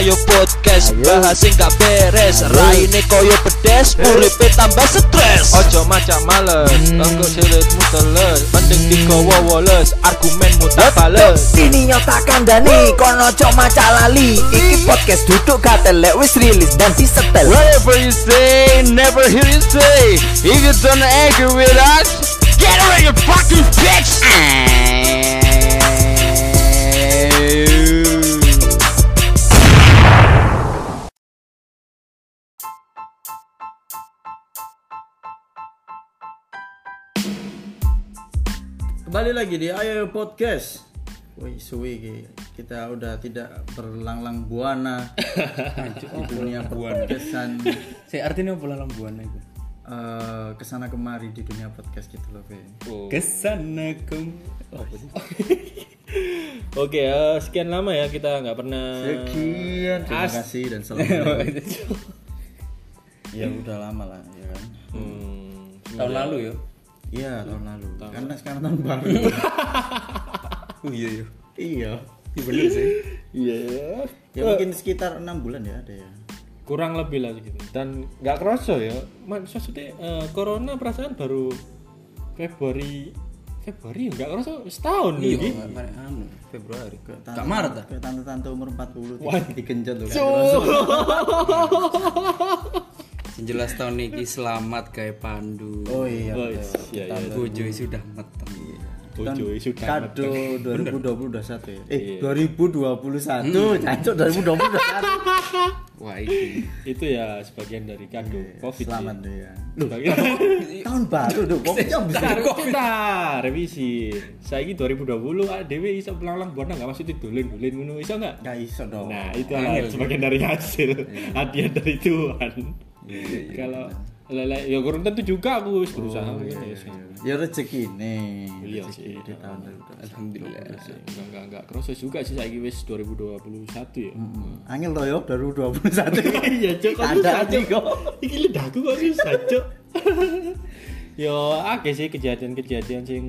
ayo podcast bahas sing gak beres. Raine koyo pedes uripe tambah stres. Ojo macam males engko silitmu teles. Mending digowo woles argumenmu tak bales. Ini nyotakan Dani Kono cok maca lali. Iki podcast duduk katelek wis rilis dan disetel. Whatever you say, never hear you say. If you don't agree with us, get out of your fucking bitch. Kembali lagi di Ayo Podcast. Wih, suwi ki. kita udah tidak berlanglang buana di dunia podcastan Saya artinya apa lalang buana itu? eh, ke sana kemari di dunia podcast gitu loh, Be. Ke sana kem. Oke, eh, sekian lama ya kita nggak pernah. Sekian, terima As- kasih dan selamat. ya udah lama lah, ya kan. Hmm, Tahun lalu ya. Iya tahun lalu. Karena sekarang tahun baru. Oh iya iya. iya. Iya bener sih. Iya. Ya mungkin sekitar enam bulan ya ada ya. Kurang lebih lah gitu. Dan nggak kerasa ya. Maksudnya eh, corona perasaan baru Februari Februari nggak kerasa setahun Iya, lagi. anu Februari. Ke Maret ah. Ke tante-tante umur 40 Wah. digenjot loh. Yang jelas tahun ini selamat kayak Pandu. Oh iya. Oh, betul. iya, iya. Bojo sudah meteng. Kan Bojo sudah kado 2021 ya. Eh, Iya. 2021. Cancuk 2021. Wah ini. Itu ya sebagian dari kado Covid. Iya, Selamat sih. deh ya. Sebagian Tahun baru tuh. Kok bisa Kita, kita revisi. Saya ini 2020 ah, Dewi iso pelanglang buana nggak maksudnya dolen dolen ngono iso nggak? Gak iso dong. Nah itu adalah sebagian dari hasil hadiah dari Tuhan. Kalau lele ya kurang tentu juga aku wis berusaha Oh, gitu iya, ya. Ya rezeki nih. Iya Rezeki sih. di tahun 2021. Alhamdulillah. Enggak enggak enggak kerasa juga sih saya wis 2021 ya. Angel toh yo 2021. Iya cok kok Ada susah cok. kok. Iki lidahku kok susah cok. Yo akeh sih kejadian-kejadian sing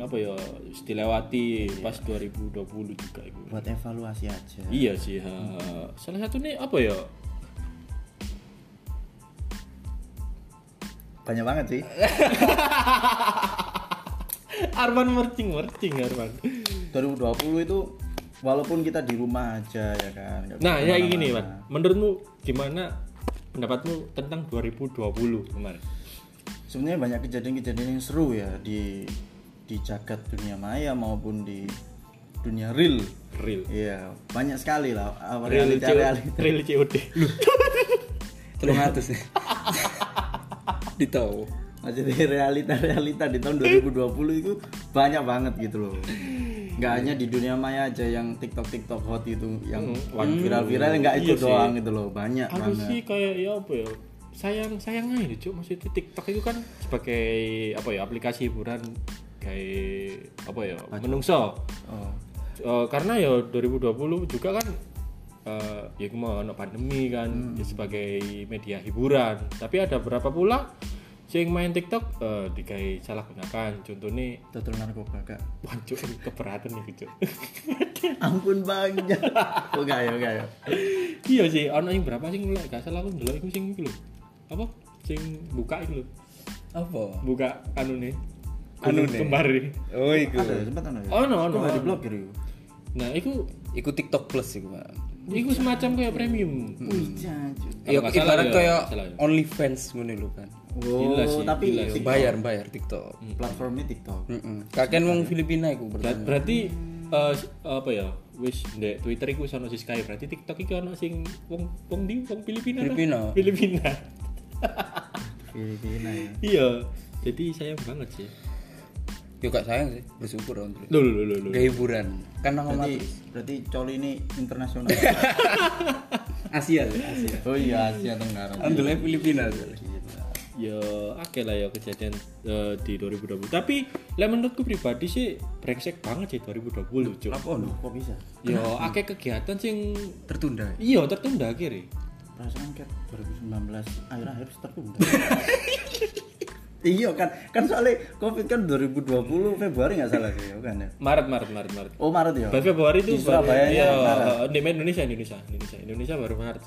apa ya wis dilewati pas 2020 juga itu. Buat evaluasi aja. Iya sih. ha. Salah satu nih apa ya? Banyak banget sih. Arman mercing mercing Arman. 2020 itu walaupun kita di rumah aja ya kan. Nah, ya gini, Man. Menurutmu gimana pendapatmu tentang 2020 kemarin? Sebenarnya banyak kejadian-kejadian yang seru ya di di jagat dunia maya maupun di dunia real. Real. Iya, banyak sekali lah Real realita realita. Real COD. Telung atas nih. Ditahu. Maksudnya realita-realita di tahun 2020 itu banyak banget gitu loh. Nggak hanya di dunia maya aja yang TikTok-TikTok hot itu yang viral-viral nggak itu Iya sih. doang gitu loh, banyak Aku banget. sih kayak ya apa ya? Sayang sayang aja Cuk. Maksudnya TikTok itu kan sebagai apa ya? Aplikasi hiburan kayak apa ya? Menungso. Oh. Eh, karena ya 2020 juga kan eh ya mau ono pandemi kan ya sebagai media hiburan tapi ada berapa pula sing main TikTok eh dikai salah gunakan contohnya Total narkoba kak. wancuk keberatan nih cuk Ampun banyak. oh enggak ya, enggak ya. iya sih ono yang berapa sing mulai gak salah aku ndelok iku sing iku lho apa sing buka iku lho Apa? buka anu nih Anu nih. Oh iku. Ada sempat ya? oh no Kok no nggak diblokir itu? nah iku Iku TikTok Plus iku, Pak. Iku semacam kayak premium. Ya salah ibarat ya, kayak ya. OnlyFans ngono lho kan. Oh, Gila sih, tapi gila sih. TikTok. Bayar bayar TikTok. platformnya TikTok. Heeh. Kakek wong Filipina iku Ber- pertama. berarti eh, apa ya wis ndek Twitter iku sono si Sky berarti TikTok iku ono sing wong wong di wong Filipina. Filipina. Filipina Filipina ya. iya jadi sayang banget sih Yo gak sayang sih, bersyukur on. lho lho lho lho Gak hiburan. Kan nama Berarti, mati. berarti coli ini internasional. Asia sih, Asia. oh iya, Asia Tenggara. Alhamdulillah Filipina sih. ya oke lah ya kejadian eh, di 2020 tapi lah menurutku pribadi sih brengsek banget sih 2020 cuy Apa no? Kok bisa? ya akeh kegiatan sing Tertunda. iya tertunda akhirnya Perasaan kayak 2019 akhir-akhir tertunda. Iya kan, kan soalnya Covid kan 2020 Februari nggak salah sih, kan ya. Maret Maret Maret Maret Oh Maret ya. Baru Februari itu Surabaya iya, Maret. di Indonesia Indonesia Indonesia Indonesia baru Maret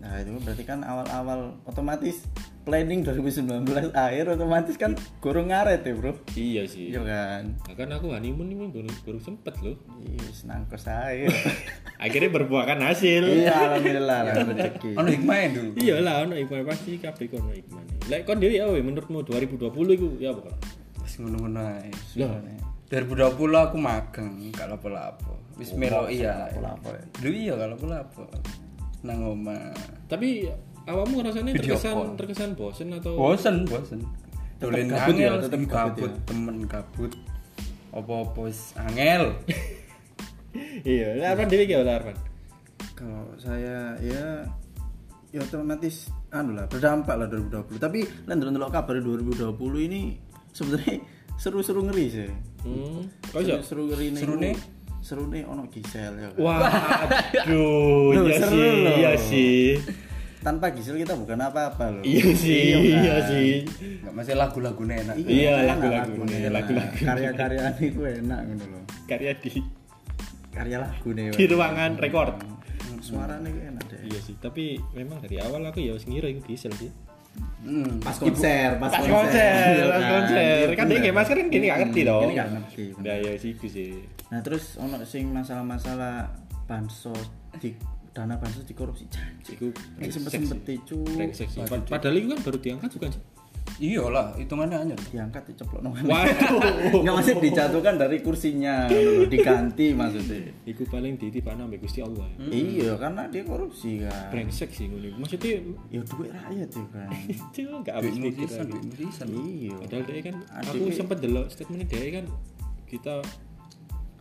Nah itu berarti kan awal-awal otomatis planning 2019 akhir otomatis kan kurang ngaret ya bro. iya sih Iya kan. Nah, kan aku honeymoon ini baru, baru sempet loh Iya senang ke saya. akhirnya berbuahkan hasil iya alhamdulillah lah rezeki. Ono hikmahnya dulu. iya lah ono hikmah pasti kabeh kono hikmah lek kon dhewe ya we, menurutmu 2020 itu ya apa Wis ngono-ngono ae. Loh. 2020 aku magang, gak lapo-lapo. Wis melo iya. lapo-lapo ya. Lu iya gak lapo-lapo. Nang omah. tapi awakmu rasanya Video terkesan call. terkesan bosen atau Bosen, bosen. Dolen gabut ya, angel, tetep tetep gabut, ya. temen gabut. Apa-apa wis angel. iya Arman dhewe ki ya Arman Kalau saya ya ya otomatis anu lah berdampak lah 2020. Tapi lain ndelok kabar 2020 ini sebenarnya seru-seru ngeri sih. hmm kok iso Seru ngeri nih. Serune? Seru nih ono Gisel ya kan. Wah, aduh, Loh, iya seru sih, loh. iya sih, Tanpa Gisel kita bukan apa-apa loh. iya sih, kan? iya sih. Gak masih lagu-lagunya enak. Iya, lagu-lagu nih, enak. lagu-lagu. Karya-karya itu enak gitu loh. Karya di Karya lagu nih. di ruangan rekord. Suaranya itu enak deh. Iya sih, tapi memang dari awal aku ya ngira itu diesel sih. Hmm. Pas konser, pas, Pas konser, Iya pas konser. Kan dia kayak masker kan gini gak ngerti dong. Ini gak ngerti. bener. Ya sih itu sih. Nah terus ono sing masalah-masalah bansos di dana bansos dikorupsi. Janji. Iku sempet sempet. Pad- Padahal itu kan baru diangkat juga sih. Iya lah, hitungannya anyar. diangkat diceplok nong. Waduh. Nggak masih dijatuhkan dari kursinya, diganti maksudnya. Iku paling ditipana ambek Gusti Allah. ya. Iya, karena dia korupsi kan. Brengsek sih ngono. iku. Maksudnya Ya duit rakyat ya kan. itu gak habis Duit pikir. iya. Padahal dia kan aku sempat delok statement dia kan kita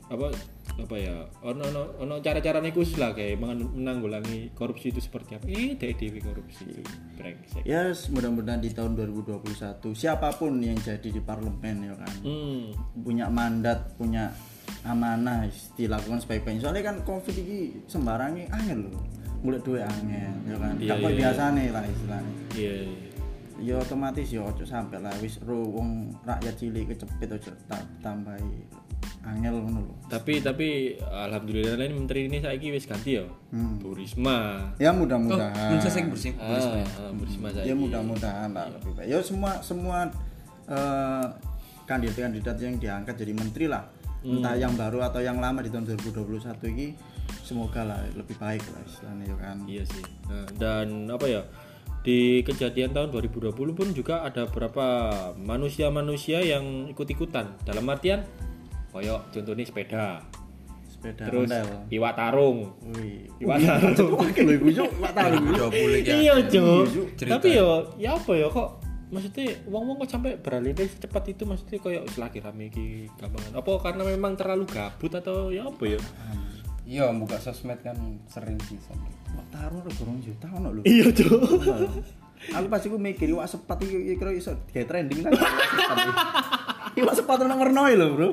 apa apa ya ono ono ono cara-cara khusus lah kayak menanggulangi korupsi itu seperti apa eh dewi korupsi itu brengsek Ya mudah-mudahan di tahun 2021 siapa pun yang jadi di parlemen ya kan hmm punya mandat, punya amanah dilakukan sebaik-baiknya. Soalnya kan covid ini sembarangnya angel loh. Mulai duit angel ya kan. Iya, iya, kayak iya. biasanya lah istilahnya. iya Ya otomatis ya ojo sampai lah wis ro wong rakyat cilik kecepit ojo ta- tambahi angel ngono lho. tapi tapi alhamdulillah ini menteri ini saya wis ganti ya Hmm. Bu Risma Ya Oh, mudah-mudahan. mensesek bersih. ah, ah, Bu Risma saya ya mudah-mudahan lah lebih baik. Ya semua semua eh, kandidat-kandidat yang diangkat jadi menteri lah. Entah yang baru atau yang lama di tahun 2021 ini semoga lah lebih baik lah istilahnya ya kan. Iya sih. Nah, dan apa ya? Di kejadian tahun 2020 pun juga ada beberapa manusia-manusia yang ikut-ikutan. Dalam artian koyok contohnya sepeda, Sepeda terus ondel. iwak tarung. Iwak tarung. Wakil lho ibu yuk, Pak tahu. 20 ya. Iya, Cuk. Cerita. Tapi yo ya apa ya kok maksudnya wong-wong kok sampai beralih deh secepat itu maksudnya koyok selagi rame iki gampangan. Apa karena memang terlalu gabut atau ya apa ya? Iya, buka sosmed kan sering sih sampe. Pak taruh lho gorong juta ono lho. Iya, Cuk. Aku pasti gue mikir iwak sepat iki kira iso kayak trending kan. Iwak sepat ono ngernoi lho, Bro.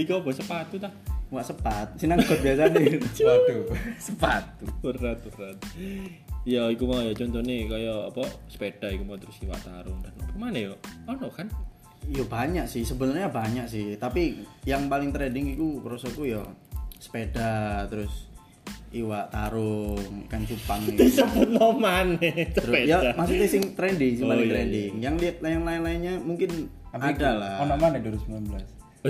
Iku apa sepatu ta? Iwak sepat, sinang god biasanya. Waduh, sepatu. berat berat ya iku mau ya contohnya kayak apa sepeda iku mau terus iwak tarung dan apa mana ya ono kan Iya banyak sih, sebenarnya banyak sih. Tapi yang paling trending itu rasaku ya sepeda, terus iwak tarung, ikan cupang. gitu. disebut no mana Terus, ya maksudnya sing trending, sing Oh, paling iya, trending. Yang lihat yang lain-lainnya mungkin ada lah. Ono mana 2019?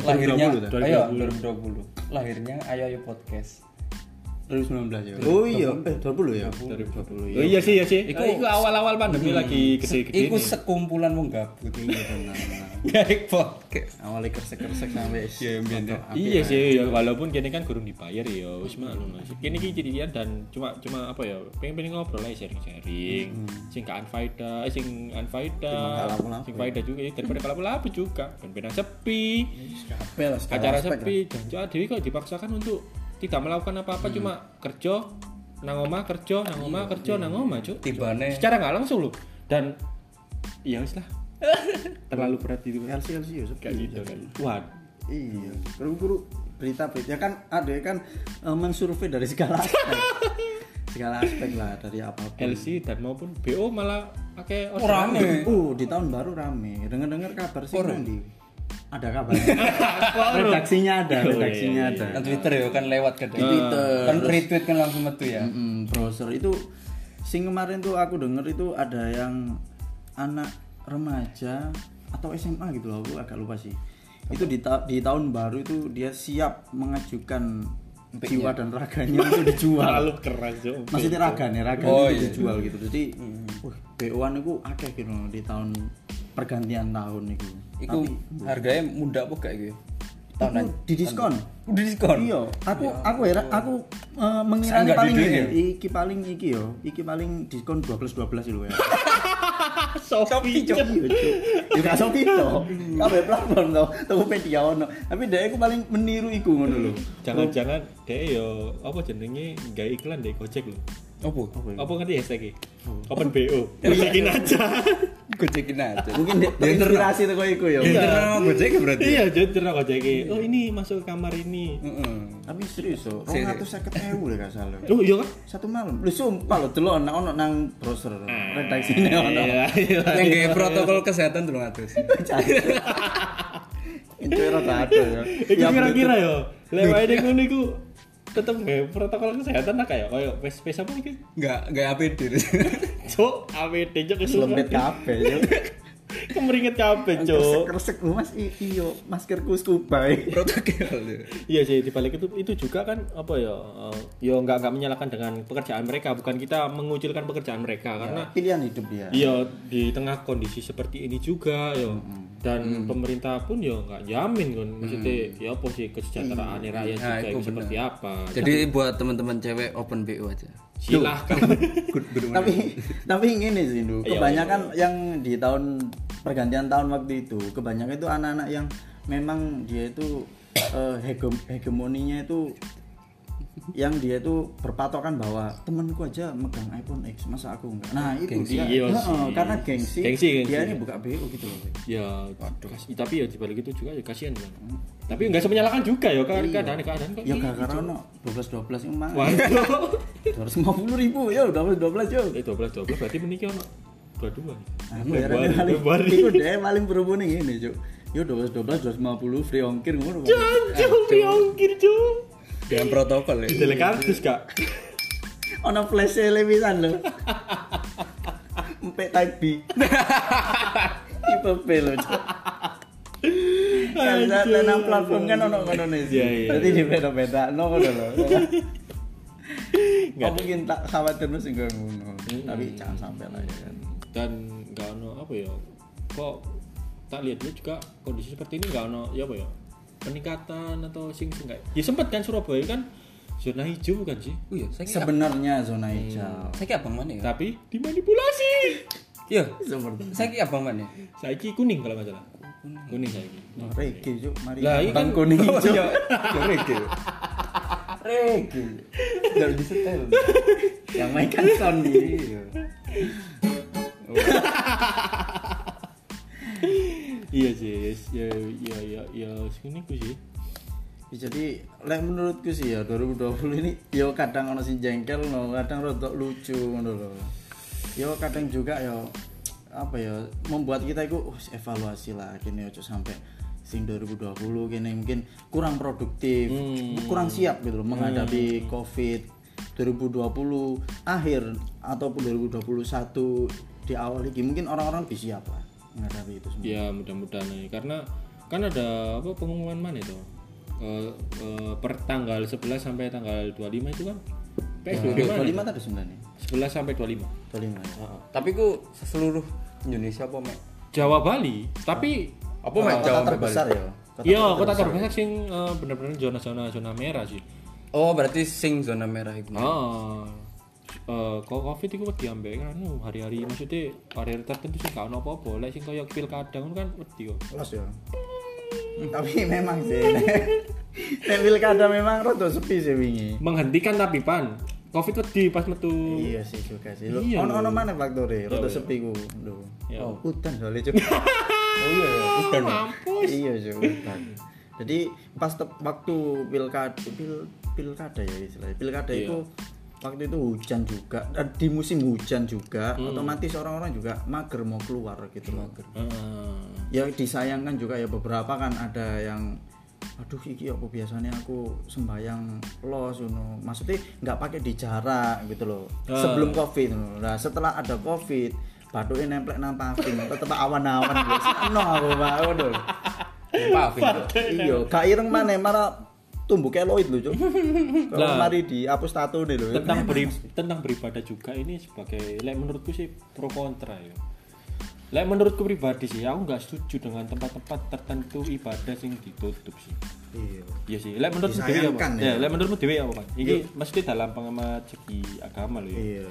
Lahirnya 2020 dah. ayo 2020. 2020. Lahirnya ayo ayo podcast. 2019 ya. Oh iya, eh 20 ya. 2020 oh iya sih iya sih iku, iku awal-awal pandemi lagi gede-gede Iku nih. sekumpulan wong gabut. Iya benar. Gaek podcast. Awalnya kersek-kersek sampai Iya, biyen, ya. iya sih ya, walaupun kini kan kurang dibayar ya wis maklum lah kini ki jadian dan cuma cuma apa ya pengen-pengen ngobrol lah sharing-sharing sing gak anfaida eh sing anfaida sing faida juga ya daripada kalau lapo juga ben benar sepi segala acara sepi dan Dewi kok dipaksakan untuk tidak melakukan apa-apa cuma kerja nang omah kerja nang omah kerja nang omah cuk. Tibane secara nggak langsung loh dan ya wis lah. Terlalu berat itu. LC LC ya sepi. kayak gitu kan. Wah Iya, guru-guru berita berita. Ya kan ada kan eh, mensurvei dari segala aspek. segala aspek lah dari apa pun. LC dan maupun BO malah pakai Oh, rame. uh di tahun baru rame. Dengar dengar kabar sih nanti ada kabar redaksinya ada Oh, redaksinya iya, ada Kan Twitter ya kan lewat kadang. Twitter. Kan retweet kan langsung metu ya. Mm, browser itu sing kemarin tuh aku denger itu ada yang anak remaja atau SMA gitu loh aku agak lupa sih itu di, ta- di tahun baru itu dia siap mengajukan jiwa dan raganya untuk dijual Terlalu keras Cuk. maksudnya raganya raganya Oh, itu iya. dijual gitu jadi wah BO-an itu akeh gitu di tahun pergantian tahun itu Iku harganya muda apa gak iku? Tahunan. di diskon Udah diskon. iya aku aku heran aku eh, mengira paling di ini dunia. iki paling iki yo iki paling diskon 12 12 lho ya Shopee Cuk. ya gak sopi to kabeh platform to Tokopedia ono tapi dia aku paling meniru iku ngono lho Jangan-jangan dia yo apa jenenge gawe iklan deh Gojek lho. Apa? Apa ngerti hashtag Open BO. Gojekin aja. Gojekin aja. mungkin dia terinspirasi tuh kok iku ya Internal Gojek ya berarti. Iya, jujur aku Gojek. Oh, ini masuk kamar ini. Heeh. tapi serius so Si- 250 ewu lho gak salah Oh, iya kan? satu malam lu sumpah lo delok ono ono nang browser redaksine ono Iya, iya. Yang kayak protokol kesehatan dulu ngatus. itu rada ada ya Iku kira-kira yo. Lewat ini ngono iku tetep gawe protokol kesehatan lah kayak koyo pes pes apa iki? Enggak, enggak APD. Cuk, AWD cuk lembet kabeh yo Kemeringet kabeh, cuk. kresek lu mas. Iyo maskerku scuba Protokol. ya. Iya sih di balik itu itu juga kan apa ya eh, yo nggak nggak menyalahkan dengan pekerjaan mereka. Bukan kita mengucilkan pekerjaan mereka karena pilihan hidup dia. iya di tengah kondisi seperti ini juga yo dan pemerintah pun yo nggak jamin kan maksudnya ya apa sih kesejahteraan rakyat Nah, juga seperti apa. Jadi buat teman-teman cewek open BO aja. Silahkan. Tapi tapi ini sih Du. Iya, kebanyakan yang di tahun pergantian tahun waktu itu kebanyakan itu anak-anak yang memang dia itu eh, hegem- hegemoninya itu yang dia itu berpatokan bahwa temanku aja megang iPhone X masa aku enggak? Nah itu Gengsi, dia. iya sih. karena gengsi, Gengsi, gengsi. dia ini buka BO gitu loh ya kas- tapi ya di balik itu juga ya kasihan kan tapi nggak semenyalahkan juga ya kan keadaan keadaan kok ya gara-gara ono 12 12 emang waduh. 250 ribu ya 12 12 yo eh 12 12 berarti menikah ono dua dua Aku heran paling iku dhewe paling berhubung ngene, Cuk. Yo 12 12 250 free ongkir ngono. Jangan ongkir cuy Dengan protokol ya. Delek kartus kak Ono flash sale pisan lho. Empek type B. Tipe B lho, Cuk. Kan Anjir. nang platform kan ono ngono nih. Iya, iya. Jadi di beda-beda no ngono lho. Nggak mungkin tak khawatir nu sing ngono. Tapi jangan sampai lah ya kan. dan nggak ono apa ya kok tak lihat lihat juga kondisi seperti ini nggak ono ya apa ya peningkatan atau sing sing nggak ya sempat kan Surabaya kan zona hijau bukan sih Oh iya, saya kira Sebenarnya zona hijau. saya kira abang mana ya? tapi dimanipulasi Iya. Seperti Saya kira abang mana? saya kuning kalau nggak salah kuning saya Reggae, Cuk. Mari. Lah, iya Bang kan- kuning hijau. Ya reggae. Reggae. Enggak disetel. Yang main kan Sony. Iya sih ya ya ya ya sini ku sih Ya, Jadi, lek menurutku sih ya 2020 ini yo kadang ono sing jengkel no, kadang rodok lucu ngono lho. Yo kadang juga yo apa ya membuat kita itu oh, evaluasi lah kini ojo sampai sing 2020 kini mungkin kurang produktif, kurang siap gitu loh menghadapi Covid 2020 akhir ataupun 2021 di awal lagi mungkin orang-orang lebih siap lah menghadapi itu semua. ya mudah-mudahan aja. karena kan ada apa pengumuman mana itu Eh, eh, per tanggal 11 sampai tanggal 25 itu kan PSBB mana? 25 tadi sebenarnya. 11 sampai 25 25 ya. Tapi ku seluruh Indonesia apa, Mek? Jawa Bali tapi Apa Mek Kota Jawa terbesar ya. Kota iya kota terbesar sing eh, bener-bener zona-zona zona merah sih Oh, berarti sing zona merah itu. ah eh kok covid itu wedi ambek kan hari-hari maksudnya hari-hari tertentu sih gak ono apa-apa lek sing koyo pilkada ngono kan wedi kok Los ya. Tapi memang sih. Nek pilkada memang rada sepi sih wingi. menghentikan tapi pan covid wedi pas metu Iya sih juga sih. Lo Iya, ono ono mana faktore? Rada iya. sepi ku. Lho. Oh, hutan soalnya Cuk. Oh iya, ya, hutan. ya? Iya, Cuk, hutan. Jadi pas waktu pilkada pil, pilkada ya istilahnya. Pilkada Iya. Waktu itu hujan juga dan di musim hujan juga otomatis orang-orang juga mager mau keluar gitu loh Heeh. ya disayangkan juga ya beberapa kan ada yang aduh iki apa biasanya aku sembayang los ngono maksudnya nggak pakai di jarak gitu loh Ah. sebelum covid ngono. nah setelah ada covid batuknya nemplek nang paving tetep awan-awan gue no aku pak waduh Paving. iya gak ireng mana malah tumbuh keloid lho cuk. Kalau mari dihapus tato nih lho. tentang beri, tentang beribadah juga ini sebagai lek menurutku sih pro kontra ya. Lek menurutku pribadi sih aku nggak setuju dengan tempat-tempat tertentu ibadah sing ditutup sih. Iya. Iya sih lek menurutmu dewi apa? Ya ya. lek menurutmu dewi apa kan ini mesti dalam pengamat segi agama loh ya. Iya.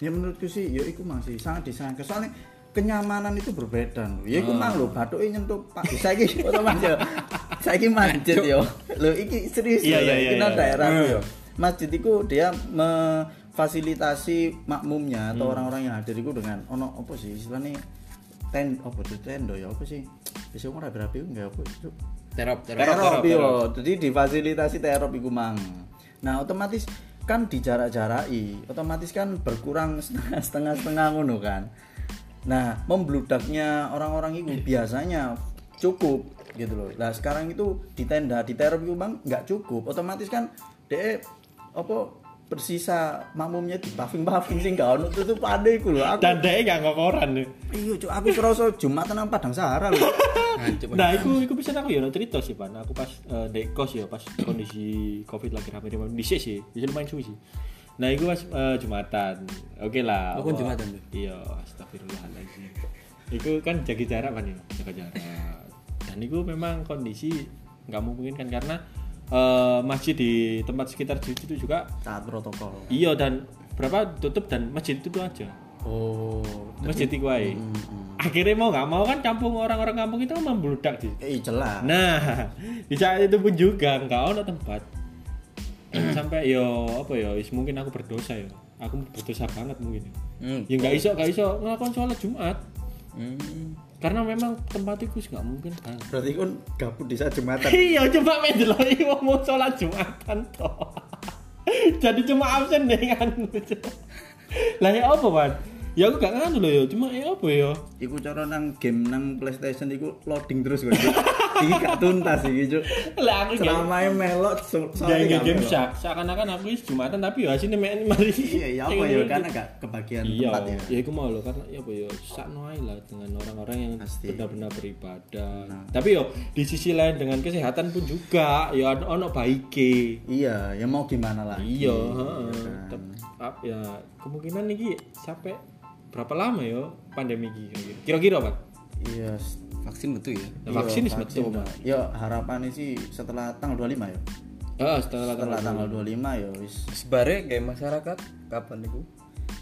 Ya menurutku sih ya iku masih sangat disayangkan. Soalnya kenyamanan itu berbeda lho. Ya iku mang lho bathuke nyentuh Pak saiki otomatis ya. Saiki masjid yo. Lho iki serius Iya, lho, iya, iya, nang iya. daerah yo. Masjid itu dia memfasilitasi makmumnya atau orang-orang yang hadir itu dengan ono apa sih istilahnya ten apa tuh tendo ya apa sih bisa ora berapa itu enggak apa itu Terop, terop. terop yo jadi difasilitasi terop iku mang nah otomatis kan dijarak-jaraki otomatis kan berkurang setengah setengah setengah ngono kan nah membludaknya orang-orang itu biasanya cukup gitu loh. Nah sekarang itu di tenda di terop itu bang nggak cukup. Otomatis kan de apa bersisa makmumnya di paving paving sing gak ono tutup ade iku lho. Aku dan nggak ngokoran nih. Iya cuk aku kerasa Jumatan nang Padang Sahara lho. Hancur. Nah, itu itu bisa aku ya cerita sih, Pan. Aku pas eh, dek kos ya, pas kondisi Covid lagi rame-rame di sih, bisa lumayan suwi sih. Nah, itu pas eh, Jumatan. Oke lah. Oh, kan Jumatan tuh? Iya, astagfirullahaladzim. Itu kan jaga jarak kan ya, jaga jarak. Dan itu memang kondisi nggak memungkinkan karena eh, masjid di tempat sekitar situ itu juga taat protokol iya dan berapa tutup dan masjid itu aja. oh Masjid itu aja. Akhirnya mau nggak mau kan kampung orang-orang kampung itu kan membludak di eh jelas Nah, di saat itu pun juga nggak ada tempat. Dan sampai yo apa ya, wis mungkin aku berdosa ya. Aku berdosa banget mungkin. ya. Hmm. Ya nggak iso, nggak iso ngelakuin sholat Jumat. Hmm. Karena memang tempat itu nggak mungkin banget. berarti kan gabut di saat Jumatan iya, coba main deloi mau sholat Jumatan toh. Jadi cuma absen dengan Lah ya apa, Pan? Ya aku gak nganu loh ya, cuma ya apa ya? Iku cara nang game nang PlayStation iku loading terus kok. Iki gak tuntas iki, Cuk. Lah aku Selama melok soalnya gak game syak, seakan-akan aku wis Jumatan tapi ya hasilnya main mari. Iya, ya apa ya karena gak kebagian Iya, tempat ya. ya itu mau loh karena ya apa ya sakno ae lah dengan orang-orang yang benar-benar beribadah. Tapi yo di sisi lain dengan kesehatan pun juga ya ono baike. Iya, ya mau gimana lagi. Iya, ya heeh. ap- ya kemungkinan nih sampai berapa lama ya pandemi ini kira-kira? Kira-kira Pak? Iya. Vaksin betul ya. Nah, vaksin vaksin betul. Pak. Ya harapannya sih setelah tanggal 25 ya. Ah, setelah Setelah tanggal tanggal 25 ya wis. Sebare kayak masyarakat kapan itu?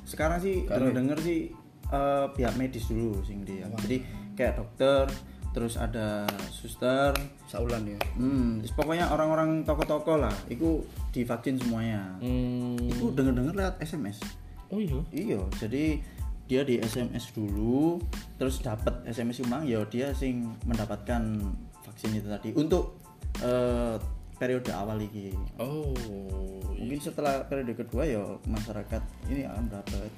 Sekarang sih denger-denger sih eh, pihak medis dulu sing dia. Jadi kayak dokter, terus ada suster, Saulan ya. Hmm, terus pokoknya orang-orang toko-toko lah, itu divaksin semuanya. Hmm. Itu denger-denger lewat SMS. Oh iya. Iya, jadi dia di SMS dulu, terus dapat SMS umang, ya dia sing mendapatkan vaksin itu tadi untuk eh, periode awal ini. Oh. Mungkin setelah periode kedua ya masyarakat ini akan dapat.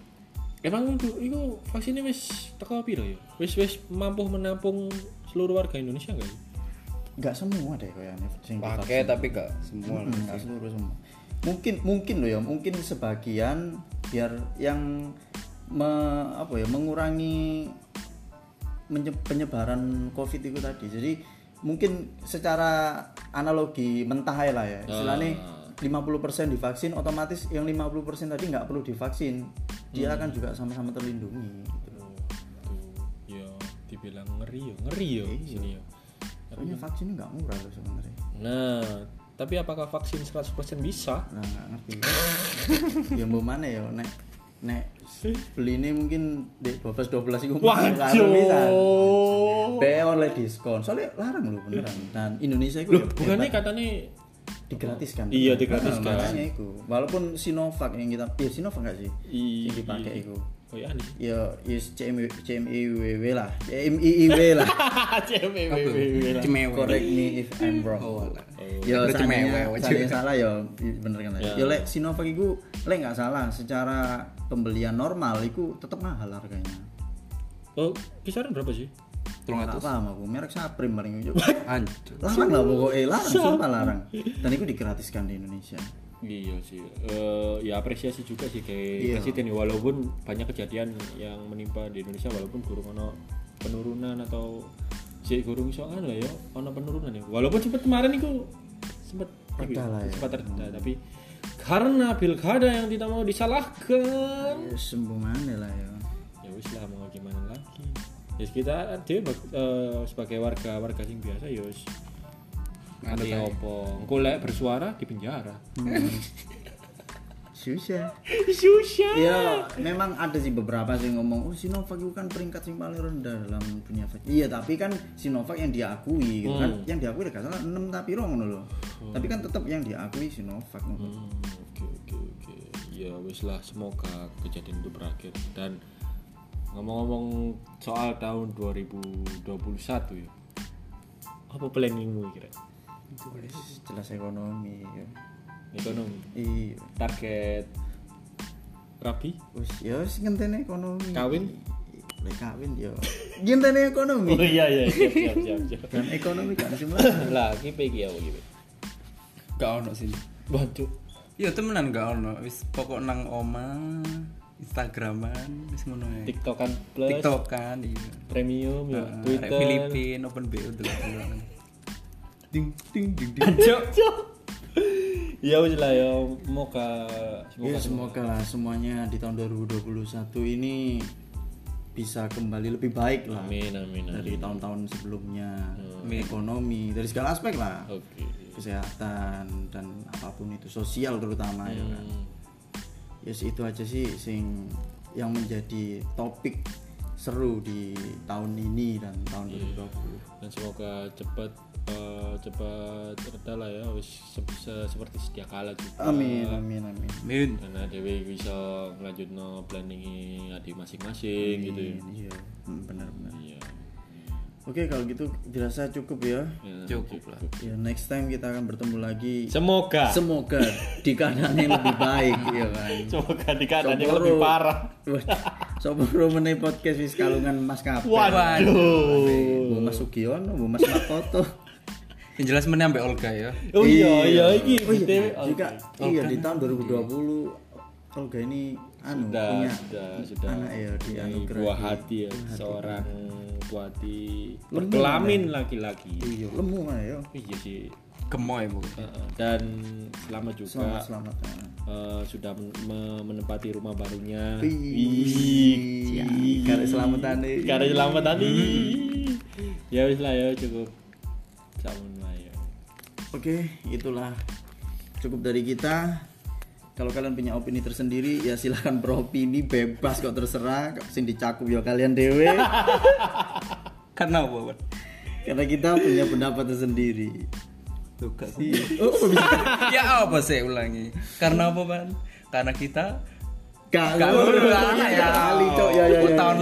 Emang itu, itu vaksinnya wis teko piro ya? Wis wis mampu menampung seluruh warga Indonesia enggak? ya? Nggak semua deh kayaknya sing Pakai tapi gak semua. Hmm, nggak seluruh semua. Mungkin mungkin loh ya, mungkin sebagian biar yang me- apa ya mengurangi penyebaran COVID itu tadi. Jadi mungkin secara analogi mentah lah ya. Istilahnya 50% divaksin otomatis yang 50% tadi nggak perlu divaksin. Dia akan juga sama-sama terlindungi gitu. Tuh, ya dibilang ngeri ya, ngeri ya sini ya. Soalnya vaksin ini nggak murah loh sebenarnya. Nah, tapi apakah vaksin 100% bisa? Nah, nggak ngerti. ya mau mana ya nek nek beli ini mungkin di 12 12 itu Waduh. Be oleh diskon. Soalnya larang loh beneran. Dan Indonesia itu Loh, ya bukannya katanya digratiskan. Iya, digratiskan. Nah, makanya itu. Walaupun Sinovac yang kita, ya Sinovac nggak sih? Iya. Yang dipakai itu. Oh ya nih. Ya yes CMI CMIWW lah. CMIIW lah. Cemewe. Correct me if I'm wrong. Oh, alah. Ya cemewe, seandainya wajib. seandainya salah ya bener kan. Ya. Ya lek Sinovac iku lek nggak salah secara pembelian normal iku tetep mahal harganya. Oh, kisaran berapa sih? Tolong atus. paham aku merek Saprim paling yo. Larang lah pokoknya larang, sumpah larang. Dan itu digratiskan di Indonesia. Iya sih. Eh, ya apresiasi juga sih kayak Iya. presiden ya, walaupun banyak kejadian yang menimpa di Indonesia walaupun gurung ono penurunan atau si gurung iso kan lah ya ono penurunan ya. Walaupun sempat kemarin itu sempat Reda lah ya. sempat reda tapi karena pilkada yang tidak mau disalahkan Ya sembuh mana lah ya. ya wis lah mau gimana lagi ya kita dia eh, sebagai warga warga sing biasa ya wis Nanti opo engko lek bersuara di penjara Susah. susah Ya, memang ada sih beberapa sih ngomong, oh Sinovac itu kan peringkat yang paling rendah dalam dunia vaksin. Iya, tapi kan Sinovac yang diakui gitu kan. Yang diakui gak salah 6 tapi rong loh. Tapi kan tetap yang diakui Sinovac. Hmm, oke oke oke ya wis lah semoga kejadian itu berakhir dan ngomong-ngomong soal tahun 2021 ya apa planningmu jelas ekonomi ya. ekonomi Iya. target rapi Wis ya wis ngenteni ekonomi. Kawin? Lek kawin ya. Ngenteni ekonomi. iya iya siap siap siap, siap. Dan ekonomi kan semua. lah kipe iki apa kipe Gak ono sih. bantu Iya temenan gak ono. Wis pokok nang oma, Instagraman, wis ngono ae. tiktokan plus TikTok kan, iya. premium ya Nah, twitter Filipin, open BO dulu Ding ding ding ding. ya wis lah ya semoga Ya semoga. semoga lah semuanya di tahun 2021 ini bisa kembali lebih baik lah amin amin amin. dari tahun-tahun sebelumnya. Hmm. ekonomi dari segala aspek lah. Oke. Kesehatan dan apa pun itu sosial terutama ya kan. Hmm. yes itu aja sih sing yang menjadi topik seru di tahun ini dan tahun Iya. 2020 dan semoga cepat eh, cepat reda lah ya wis se- se- seperti sedia kala juga amin amin amin. Min. karena dewi bisa ngelanjutno planning adi masing-masing gitu ya. iya. Hmm, benar-benar iya. Oke kalau gitu dirasa cukup ya. Ya, Cukup lah. ya next time kita akan bertemu lagi. Semoga. Semoga di keadaan yang lebih baik ya kan? Semoga di keadaan yang lebih parah. Wah, Soporo meneh podcast wis kalungan Mas Kape waduh. Bu Mas Sugiono, Bu Mas Makoto Yang jelas meneh ambek Olga ya. oh iya iya iki Oh iya, juga iya di tahun 2020 Olga ini anu sudah punya sudah sudah anak ya di anugerah buah hati ya seorang buah hati Lembut, berkelamin laki-laki iya lemu mana ya iya sih Gemoy pokoknya. Heeh. dan selamat juga selamat selamat ya. eh, sudah men- me- menempati rumah barunya. Wih, karek selamatan nih. Karena selamat tadi. Ya wis lah ya cukup. Lah ya. Oke, itulah cukup dari kita. Kalau kalian punya opini tersendiri ya silahkan beropini bebas kok terserah. Sing dicakup ya kalian dewe. Karena apa? Karena kita punya pendapat tersendiri. Tuh. Oh, bisa ya apa saya ulangi? Karena apa, Pan? Karena kita Gak Gak ulang ulang ya kali, Cok. Ya ya Oh, ya. tahun